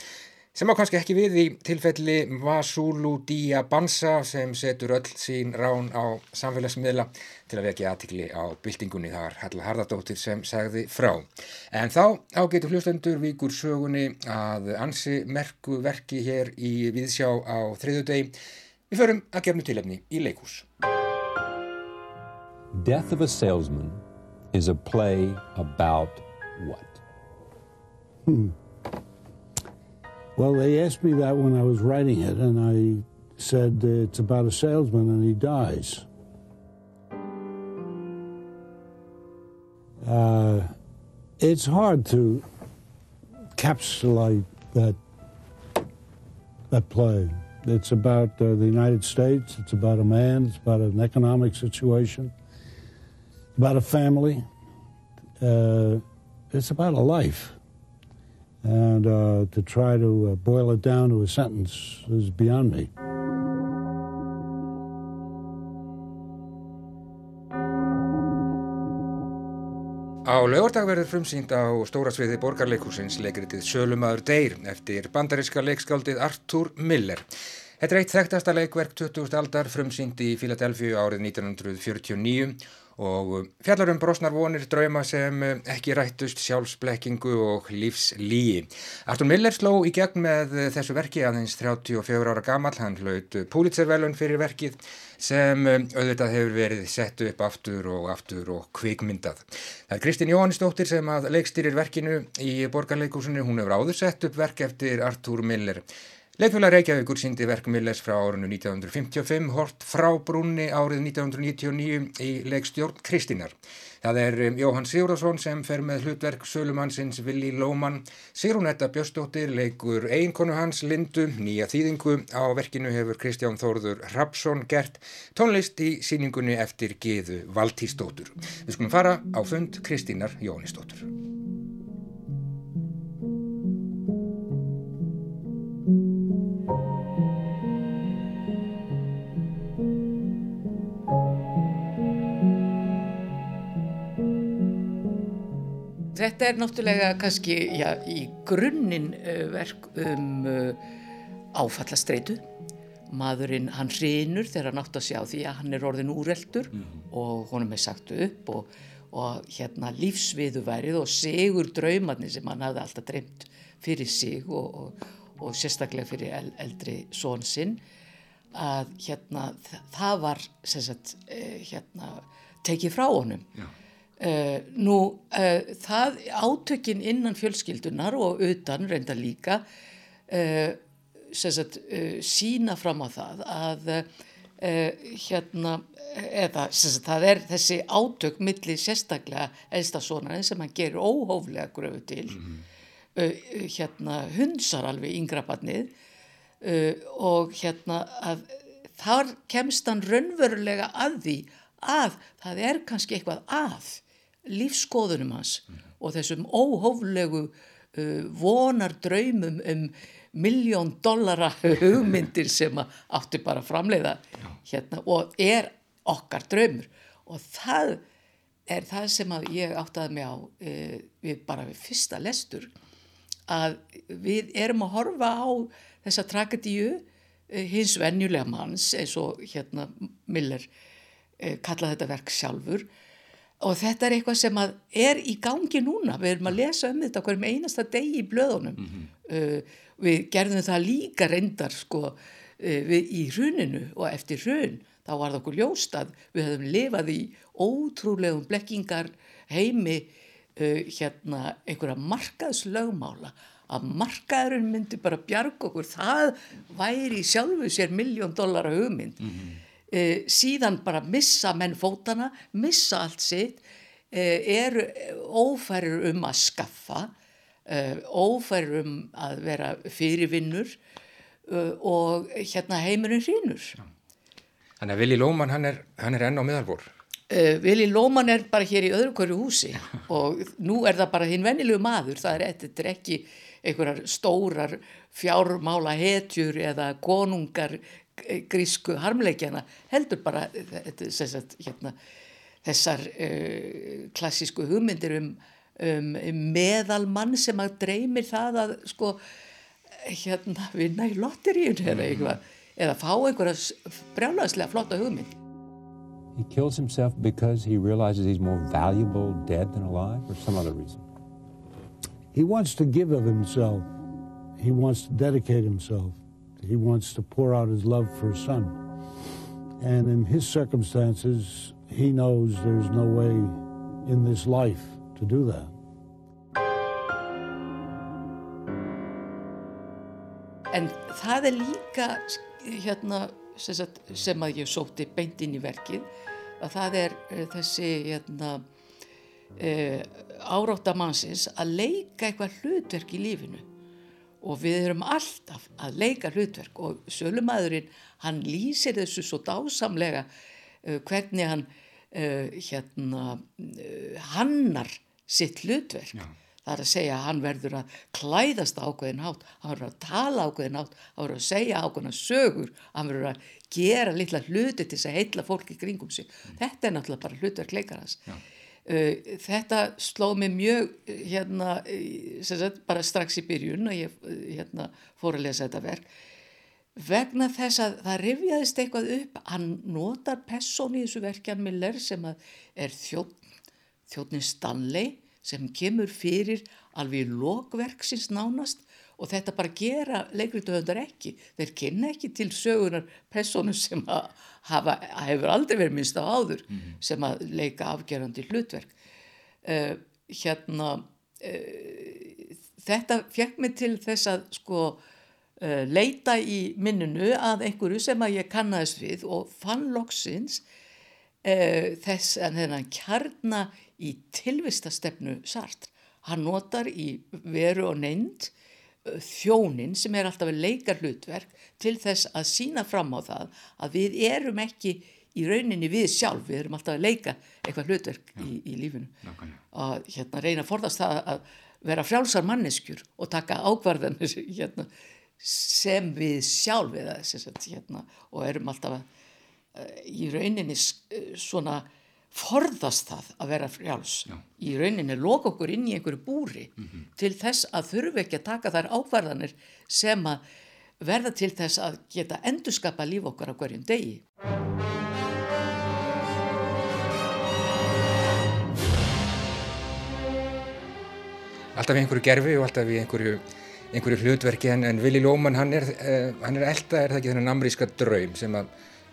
Speaker 2: sem á kannski ekki við í tilfelli Vasulu Diabansa sem setur öll sín rán á samfélagsmiðla til að vekja aðtikli á byltingunni þar Halla Hardadóttir sem sagði frá. En þá ágetur hlustendur vikur sögunni að ansi merku verki hér í viðsjá á þriðu deg. Við förum að gefnu tilefni í leikús.
Speaker 9: Death of a Salesman is a play about what?
Speaker 10: Hmm. Well, they asked me that when I was writing it, and I said it's about a salesman and he dies. Uh, it's hard to encapsulate that that play. It's about uh, the United States. It's about a man. It's about an economic situation. About a family. Uh, it's about a life. And uh, to try to uh, boil it down to a sentence is beyond me.
Speaker 2: Á lögurdag verður frumsýnd á stóra sviði borgarleikursins leikritið Sölumadur Deyr eftir bandaríska leikskáldið Arthur Miller. Þetta er eitt þekktasta leikverk 20. aldar frumsýnd í Philadelphia árið 1949 og fjallar um brosnar vonir drauma sem ekki rættust sjálfsblekkingu og lífslíi. Arthur Miller sló í gegn með þessu verki aðeins 34 ára gammal, hann hlaut Pulitzervelun fyrir verkið sem auðvitað hefur verið sett upp aftur og aftur og kvikmyndað. Það er Kristín Jóhannisdóttir sem að leikstýrir verkinu í borgarleikúsinu, hún hefur áður sett upp verk eftir Arthur Miller. Leikfélag Reykjavíkur síndi verk Millers frá árinu 1955, hort frá brúnni árið 1999 í leikstjórn Kristínar. Það er um, Jóhann Sigurðarsson sem fer með hlutverk Sölumannsins Vili Lóman. Sigrunetta Björstóttir leikur eiginkonu hans Lindu, nýja þýðingu. Á verkinu hefur Kristján Þórður Rapsson gert tónlist í síningunni eftir Gíðu Valtísdóttur. Við skulum fara á fund Kristínar Jóhannisdóttur.
Speaker 11: Þetta er náttúrulega kannski já, í grunninn uh, verk um uh, áfallastreitu. Maðurinn, hann hrinur þegar hann átt að sjá því að hann er orðin úreldur mm -hmm. og honum er sagt upp og, og hérna lífsviðuværið og segur draumarnir sem hann hafði alltaf dreymt fyrir sig og, og, og sérstaklega fyrir el, eldri són sinn að hérna það var sagt, eh, hérna, tekið frá honum. Já. Uh, nú, uh, það átökin innan fjölskyldunar og utan reynda líka uh, sagt, sína fram á það að hérna, eða sagt, það er þessi átök millir sérstaklega elstasónarinn sem hann gerir óhóflega gröfu til mm -hmm. hérna hundsar alveg yngrabarnið og hérna að þar kemst hann raunverulega að því að það er kannski eitthvað að lífskoðunum hans mm. og þessum óhóflegu uh, vonar draumum um miljón dollara hugmyndir sem áttu bara að framleiða hérna, og er okkar draumur og það er það sem ég áttaði mig á uh, við bara við fyrsta lestur að við erum að horfa á þessa tragedíu uh, hins venjulega manns eins og hérna Miller uh, kallaði þetta verk sjálfur. Og þetta er eitthvað sem er í gangi núna, við erum að lesa um þetta hverjum einasta degi í blöðunum. Mm -hmm. uh, við gerðum það líka reyndar sko uh, við, í hruninu og eftir hrun þá var það okkur ljóst að við höfum lifað í ótrúlegum blekkingar heimi uh, hérna einhverja markaðslögmála. Að markaðurinn myndi bara bjarg okkur, það væri sjálfu sér miljón dólar að hugmynd. Mm -hmm e, síðan bara missa menn fótana, missa allt sitt, e, eru ófærir um að skaffa, e, ófærir um að vera fyrirvinnur og hérna heimurinn hrínur.
Speaker 2: Þannig að Vili Lóman hann er, hann er enn á miðalbor.
Speaker 11: Uh, Vili Lóman er bara hér í öðru hverju húsi og nú er það bara hinn vennilegu maður, það er, er ekki einhverjar stórar fjármála hetjur eða konungar grísku harmleikjana heldur bara sagt, hérna, þessar uh, klassísku hugmyndir um, um, um meðalmann sem að dreymir það að sko hérna vinna í lotteríun mm. eða eitthvað eða fá einhverja brjálagslega flotta hugmynd.
Speaker 9: He kills himself because he realizes he's more valuable dead than alive or some other reason?
Speaker 10: He wants to give of himself. He wants to dedicate himself He wants to pour out his love for his son. And in his circumstances, he knows there's no way in this life to do that.
Speaker 11: En það er líka hérna, sem, sagt, sem að ég sóti beint inn í verkið að það er uh, þessi hérna, uh, áráttamannsins að leika eitthvað hlutverk í lífinu og við erum alltaf að leika hlutverk og sölumæðurinn hann lýsir þessu svo dásamlega uh, hvernig hann uh, hérna uh, hannar sitt hlutverk Já. það er að segja að hann verður að klæðast ákveðin átt, hann verður að tala ákveðin átt, hann verður að segja ákveðina sögur, hann verður að gera litla hluti til þess að heitla fólki kringum sig. Mm. Þetta er náttúrulega bara hlutverk leikarans. Uh, þetta sló mig mjög hérna sagt, bara strax í byrjun og ég hérna, fór að lesa þetta verk. Vegna þess að það rifjaðist eitthvað upp hann notar person í þessu verkjan Miller sem er þjótt, þjóttnin Stanley sem kemur fyrir alveg lokverksins nánast og þetta bara gera leikrituðundar ekki. Þeir kynna ekki til sögunar personu sem að hafa, hefur aldrei verið minnst á áður mm -hmm. sem að leika afgerandi hlutverk. Uh, hérna uh, þetta fekk mig til þess að sko uh, leita í minnunu að einhverju sem að ég kannast við og fann loksins þess að hennan kjarna í tilvistastefnu Sartre. Hann notar í veru og neynd þjónin sem er alltaf að leika hlutverk til þess að sína fram á það að við erum ekki í rauninni við sjálf, við erum alltaf að leika eitthvað hlutverk í, í lífinu. Að hérna, reyna að forðast það að vera frjálsar manneskjur og taka ákvarðanir hérna, sem við sjálf eða, hérna, og erum alltaf að, í rauninni svona forðast það að vera frjáls Já. í rauninni loka okkur inn í einhverju búri mm -hmm. til þess að þurfu ekki að taka þær ákvarðanir sem að verða til þess að geta endurskapa líf okkar á hverjum degi.
Speaker 2: Alltaf í einhverju gerfi og alltaf í einhverju, einhverju hlutverki en, en Vili Lóman hann er, uh, hann er elda, er það ekki þennan amríska draum sem að,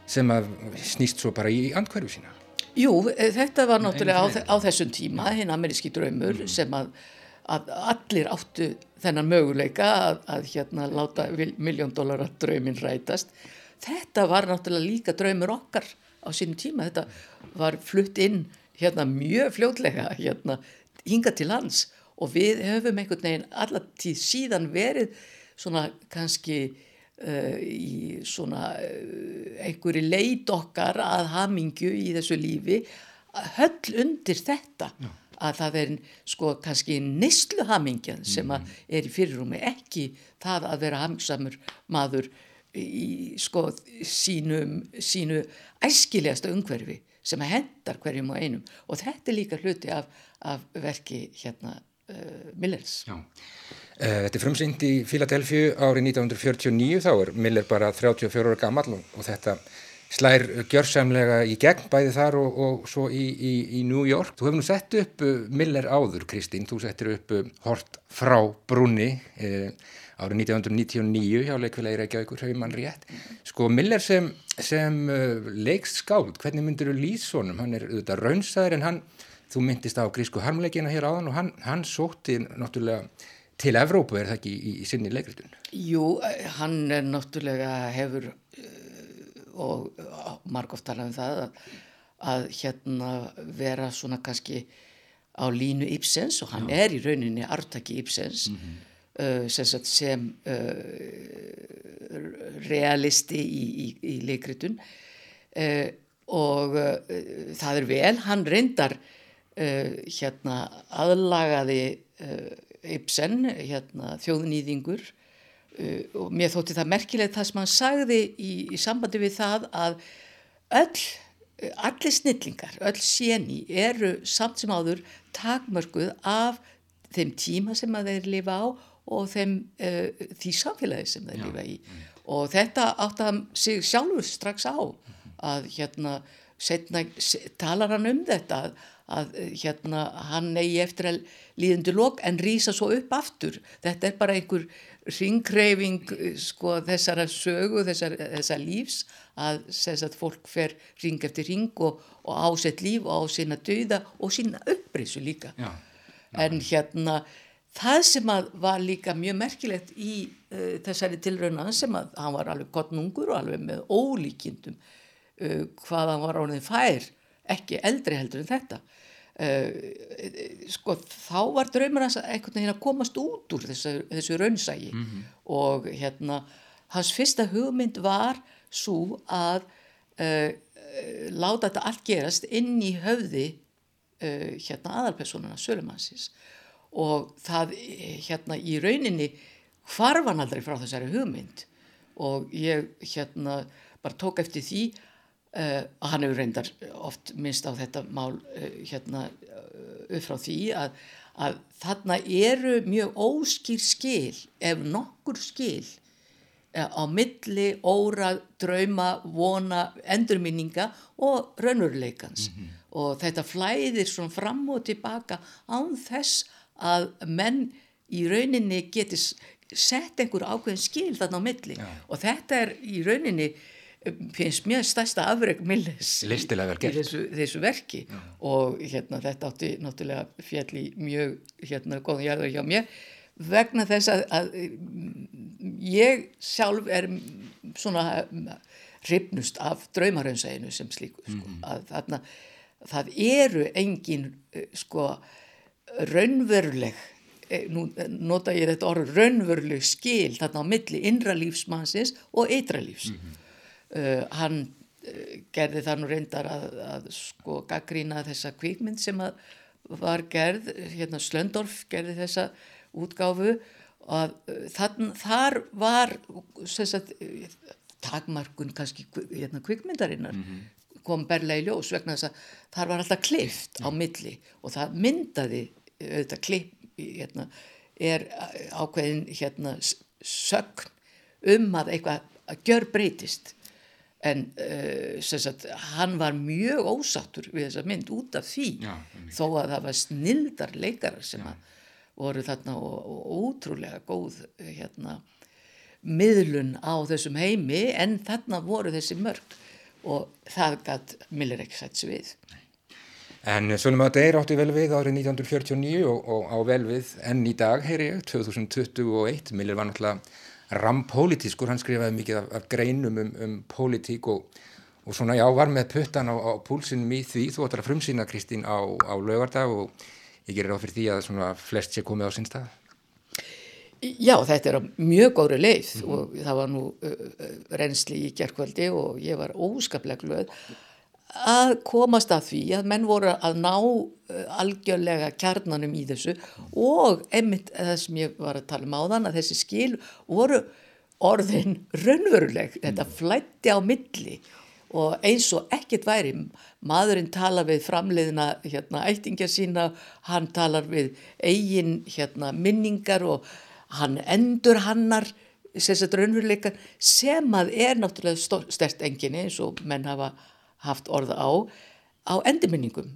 Speaker 2: sem að snýst svo bara í andkverfu sína?
Speaker 11: Jú, eh, þetta var náttúrulega á, á þessum tíma, hinn ameríski draumur mm. sem að, að allir áttu þennan möguleika að, að hérna láta miljón dólar að draumin rætast. Þetta var náttúrulega líka draumur okkar á sínum tíma. Þetta var flutt inn hérna mjög fljótlega hérna hinga til lands og við höfum einhvern veginn allatíð síðan verið svona kannski í svona uh, einhverju leit okkar að hamingju í þessu lífi höll undir þetta Já. að það er sko kannski nýstlu hamingjan sem mm. er í fyrirrumi ekki það að vera hamingsamur maður í sko sínum, sínu æskilegasta umhverfi sem hendar hverjum og einum og þetta er líka hluti af, af verki hérna uh, Millers
Speaker 2: Já Eh, þetta er frumsynd í Philadelphia árið 1949, þá er Miller bara 34 ára gammal og, þetta slær gjörsamlega í gegn bæði þar og, og svo í, í, í New York. Þú hefur nú sett upp uh, Miller áður, Kristín, þú settir upp uh, Hort frá Brunni eh, árið 1999 hjá leikfélagi Reykjavíkur, hefur mann rétt. Sko Miller sem, sem leikst skáld, hvernig myndir þú lýsónum? Hann er auðvitað raunstæðir en hann, þú myndist á grísku harmleikina hér áðan og hann, hann sótti náttúrulega til Evrópu er það ekki í, í sinni leikritun?
Speaker 11: Jú, hann er náttúrulega hefur uh, og margóft talað um það að, að hérna vera svona kannski á línu Ibsens og hann Já. er í rauninni artaki Ibsens mm -hmm. uh, sem, sem uh, realisti í, í, í leikritun uh, og það er vel, hann reyndar hérna aðlagaði Ibsen, hérna, þjóðnýðingur uh, og mér þótti það merkilegt það sem hann sagði í, í sambandi við það að öll, allir snillingar, öll séni eru samt sem áður takmörguð af þeim tíma sem að þeir lifa á og þeim, uh, því samfélagi sem þeir Já. lifa í mm. og þetta átt að sig sjálfur strax á að hérna setna, talar hann um þetta að að hérna, hann eigi eftir að líðundu lok en rýsa svo upp aftur. Þetta er bara einhver ringreifing eh, sko, þessara sögu, þessar, þessar lífs að, að fólk fer ring eftir ring og, og ásett líf og á sína döða og sína upprisu líka. Já, já. En hérna það sem var líka mjög merkilegt í uh, þessari tilraunan sem að hann var alveg gott nungur og alveg með ólíkindum uh, hvað hann var ánið fær ekki eldri heldur en þetta. Uh, sko þá var draumur hans einhvern veginn að komast út úr þessu, þessu raunsægi mm -hmm. og hérna hans fyrsta hugmynd var svo að uh, láta þetta allt gerast inn í höfði uh, hérna aðalpersonuna Sölumansins og það hérna í rauninni hvarfan aldrei frá þessari hugmynd. Og ég hérna bara tók eftir því uh, að hann hefur reyndar oft minnst á þetta mál uh, hérna uh, upp frá því að, að þarna eru mjög óskýr skil ef nokkur skil á milli, óra, drauma, vona, endurminninga og raunveruleikans mm -hmm. og þetta flæðir svona fram og tilbaka án þess að menn í rauninni getur sett einhver ákveðin skil þarna á milli Já. og þetta er í rauninni finnst mjög stærsta afreg Milles
Speaker 2: í
Speaker 11: þessu, þessu verki. Já. og hérna þetta átti náttúrulega fjall í mjög hérna góðan jarður hjá mér. Vegna þess að, að ég sjálf er svona ripnust af draumaraunsæðinu sem slíku sko, mm að þarna það eru engin sko raunveruleg e, nú nota ég þetta orð raunveruleg skil þarna á milli innra lífsmannsins og eitra lífs. Mm -hmm. Uh, hann uh, gerði það nú reyndar að, að sko gaggrína þessa kvíkmynd sem var gerð, hérna Slöndorf gerði þessa útgáfu og uh, þar var sagt, takmarkun kannski hérna, kvíkmyndarinnar mm -hmm. kom berlega í ljós vegna þess að þar var alltaf klift á milli og það myndaði auðvitað klipp hérna, er ákveðin hérna, sögn um að eitthvað að gjör breytist en uh, sagt, hann var mjög ósattur við þessa mynd út af því. Já, þó að það var snildar leikarar sem voru þarna og, og ótrúlega góð hérna, miðlun á þessum heimi en þarna voru þessi mörg og það gætt Miller ekki sætt sér við.
Speaker 2: En Sölum að þeir átti vel við árið 1949 og, og á vel við enn í dag, heyri ég, 2021 Miller var náttúrulega rampolítiskur, hann skrifaði mikið af, af greinum um, um pólitík og, og svona já, var með puttan á, á púlsinum í því, þú ætlar að frumsýna Kristín á, á lögardag og ég gerir á fyrir því að svona flest sé komið á sinn stað
Speaker 11: Já, þetta er á mjög góðri leið mm -hmm. og það var nú uh, reynsli í gerðkvöldi og ég var óskaplega glöð að komast að því að menn voru að ná uh, algjörlega kjarnanum í þessu og einmitt það sem ég var að tala um á þann að þessi skil voru orðin raunveruleg, þetta flætti á milli og eins og ekkert væri, maðurinn tala við framleiðina hérna, ættingja sína, hann talar við eigin hérna, minningar og hann endur hannar sérstaklega raunveruleika sem að er náttúrulega stert enginni eins og menn hafa haft orða á á endurminningum.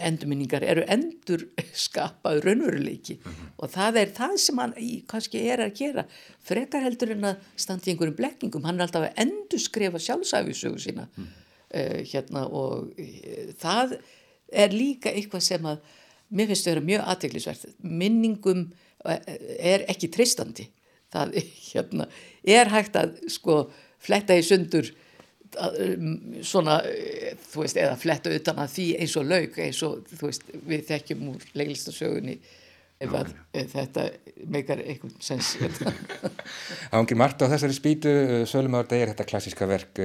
Speaker 11: Endurminningar eru endur skapaður raunveruleiki. Mm -hmm. og það er það sem hann í, kannski er að gera. Frekar heldur en að standi einhverjum blekkingum, hann er alltaf að endur skrefa sjálfsæfisögu sína. Mm. uh, hérna og uh, það er líka eitthvað sem að mér finnst að vera mjög aðteglisvert minningum uh, er ekki tristandi það hérna, er hægt að sko fletta í sundur svona, eh, þú veist, eða fletta utan að því eins og laug eins og, þú veist, við þekkjum úr leiklistasögunni ef að já. þetta meikar einhvern sens
Speaker 2: Ángir margt á þessari spýtu Sölum ára degir þetta klassiska verk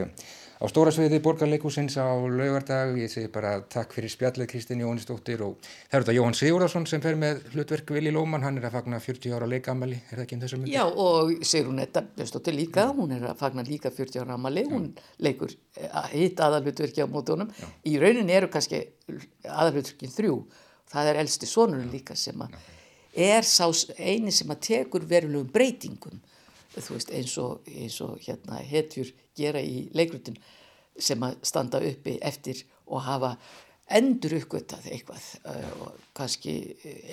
Speaker 2: á stóra sviði borgarleikusins á laugardag, ég segi bara takk fyrir spjallið Kristinn Jóhannesdóttir og það eru þetta Jóhann Sigurðarsson sem fer með hlutverk Vili Lóman, hann er að fagna 40 ára leikamali, er það ekki um þessu myndi?
Speaker 11: Já og Sigrun Etta Björnsdóttir líka, hún er að fagna líka 40 ára amali, hún leikur að hitt aðalhutverki á mótunum, Já. í rauninni eru kannski aðalhutverkin þrjú, það er elsti sonurinn líka sem að er sá eini sem að tekur verulegum breytingum þú veist eins og, eins og hérna hetjur gera í leikrutin sem að standa uppi eftir og hafa endur uppgötað eitthvað uh, og kannski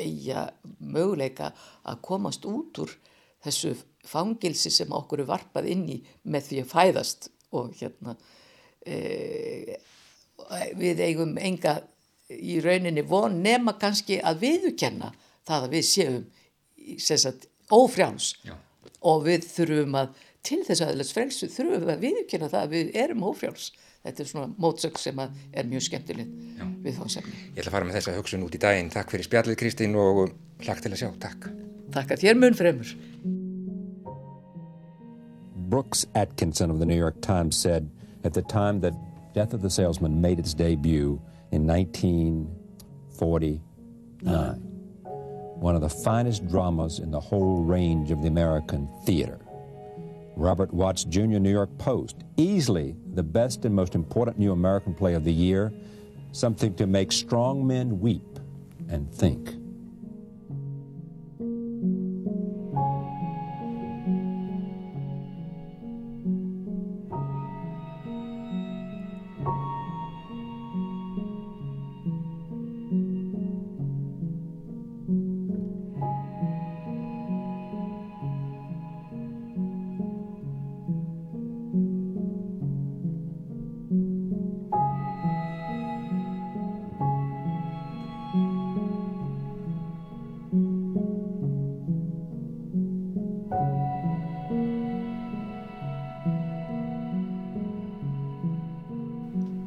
Speaker 11: eiga möguleika að komast út úr þessu fangilsi sem okkur er varpað inn í með því að fæðast og hérna e, við eigum enga í rauninni von nema kannski að viðukenna það að við séum sagt, ófrjáns Já. og við þurfum að til þess aðeins frelsu þurfum við að viðkjöna það að við erum ófjáls þetta er svona mótsökk sem er mjög skemmtilegt við þá semni.
Speaker 2: Ég ætla að fara með þessa hugsun út í daginn. Takk fyrir spjallið Kristín og hlagt til að sjá. Takk.
Speaker 11: Takk að þér mun fremur.
Speaker 9: Brooks Atkinson of the New York Times said at the time that Death of the Salesman made its debut in 1949, one of the finest dramas in the whole range of the American theater. Robert Watts Jr. New York Post, easily the best and most important new American play of the year, something to make strong men weep and think.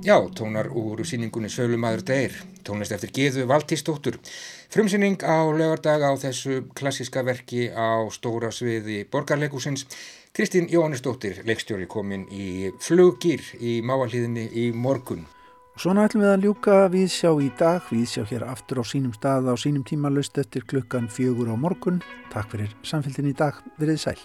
Speaker 2: Já, tónar úr síningunni Sölumadur Deir, tónlist eftir Geðu Valtísdóttur. Frumsýning á lögardag á þessu klassiska verki á stóra sviði borgarleikusins. Kristín Jóhannesdóttir, leikstjóri, komin í fluggýr í máaliðinni í morgun.
Speaker 1: Svona ætlum við að ljúka við sjá í dag, við sjá hér aftur á sínum stað á sínum tíma löst eftir klukkan fjögur á morgun. Takk fyrir samfélgin í dag, verið sæl.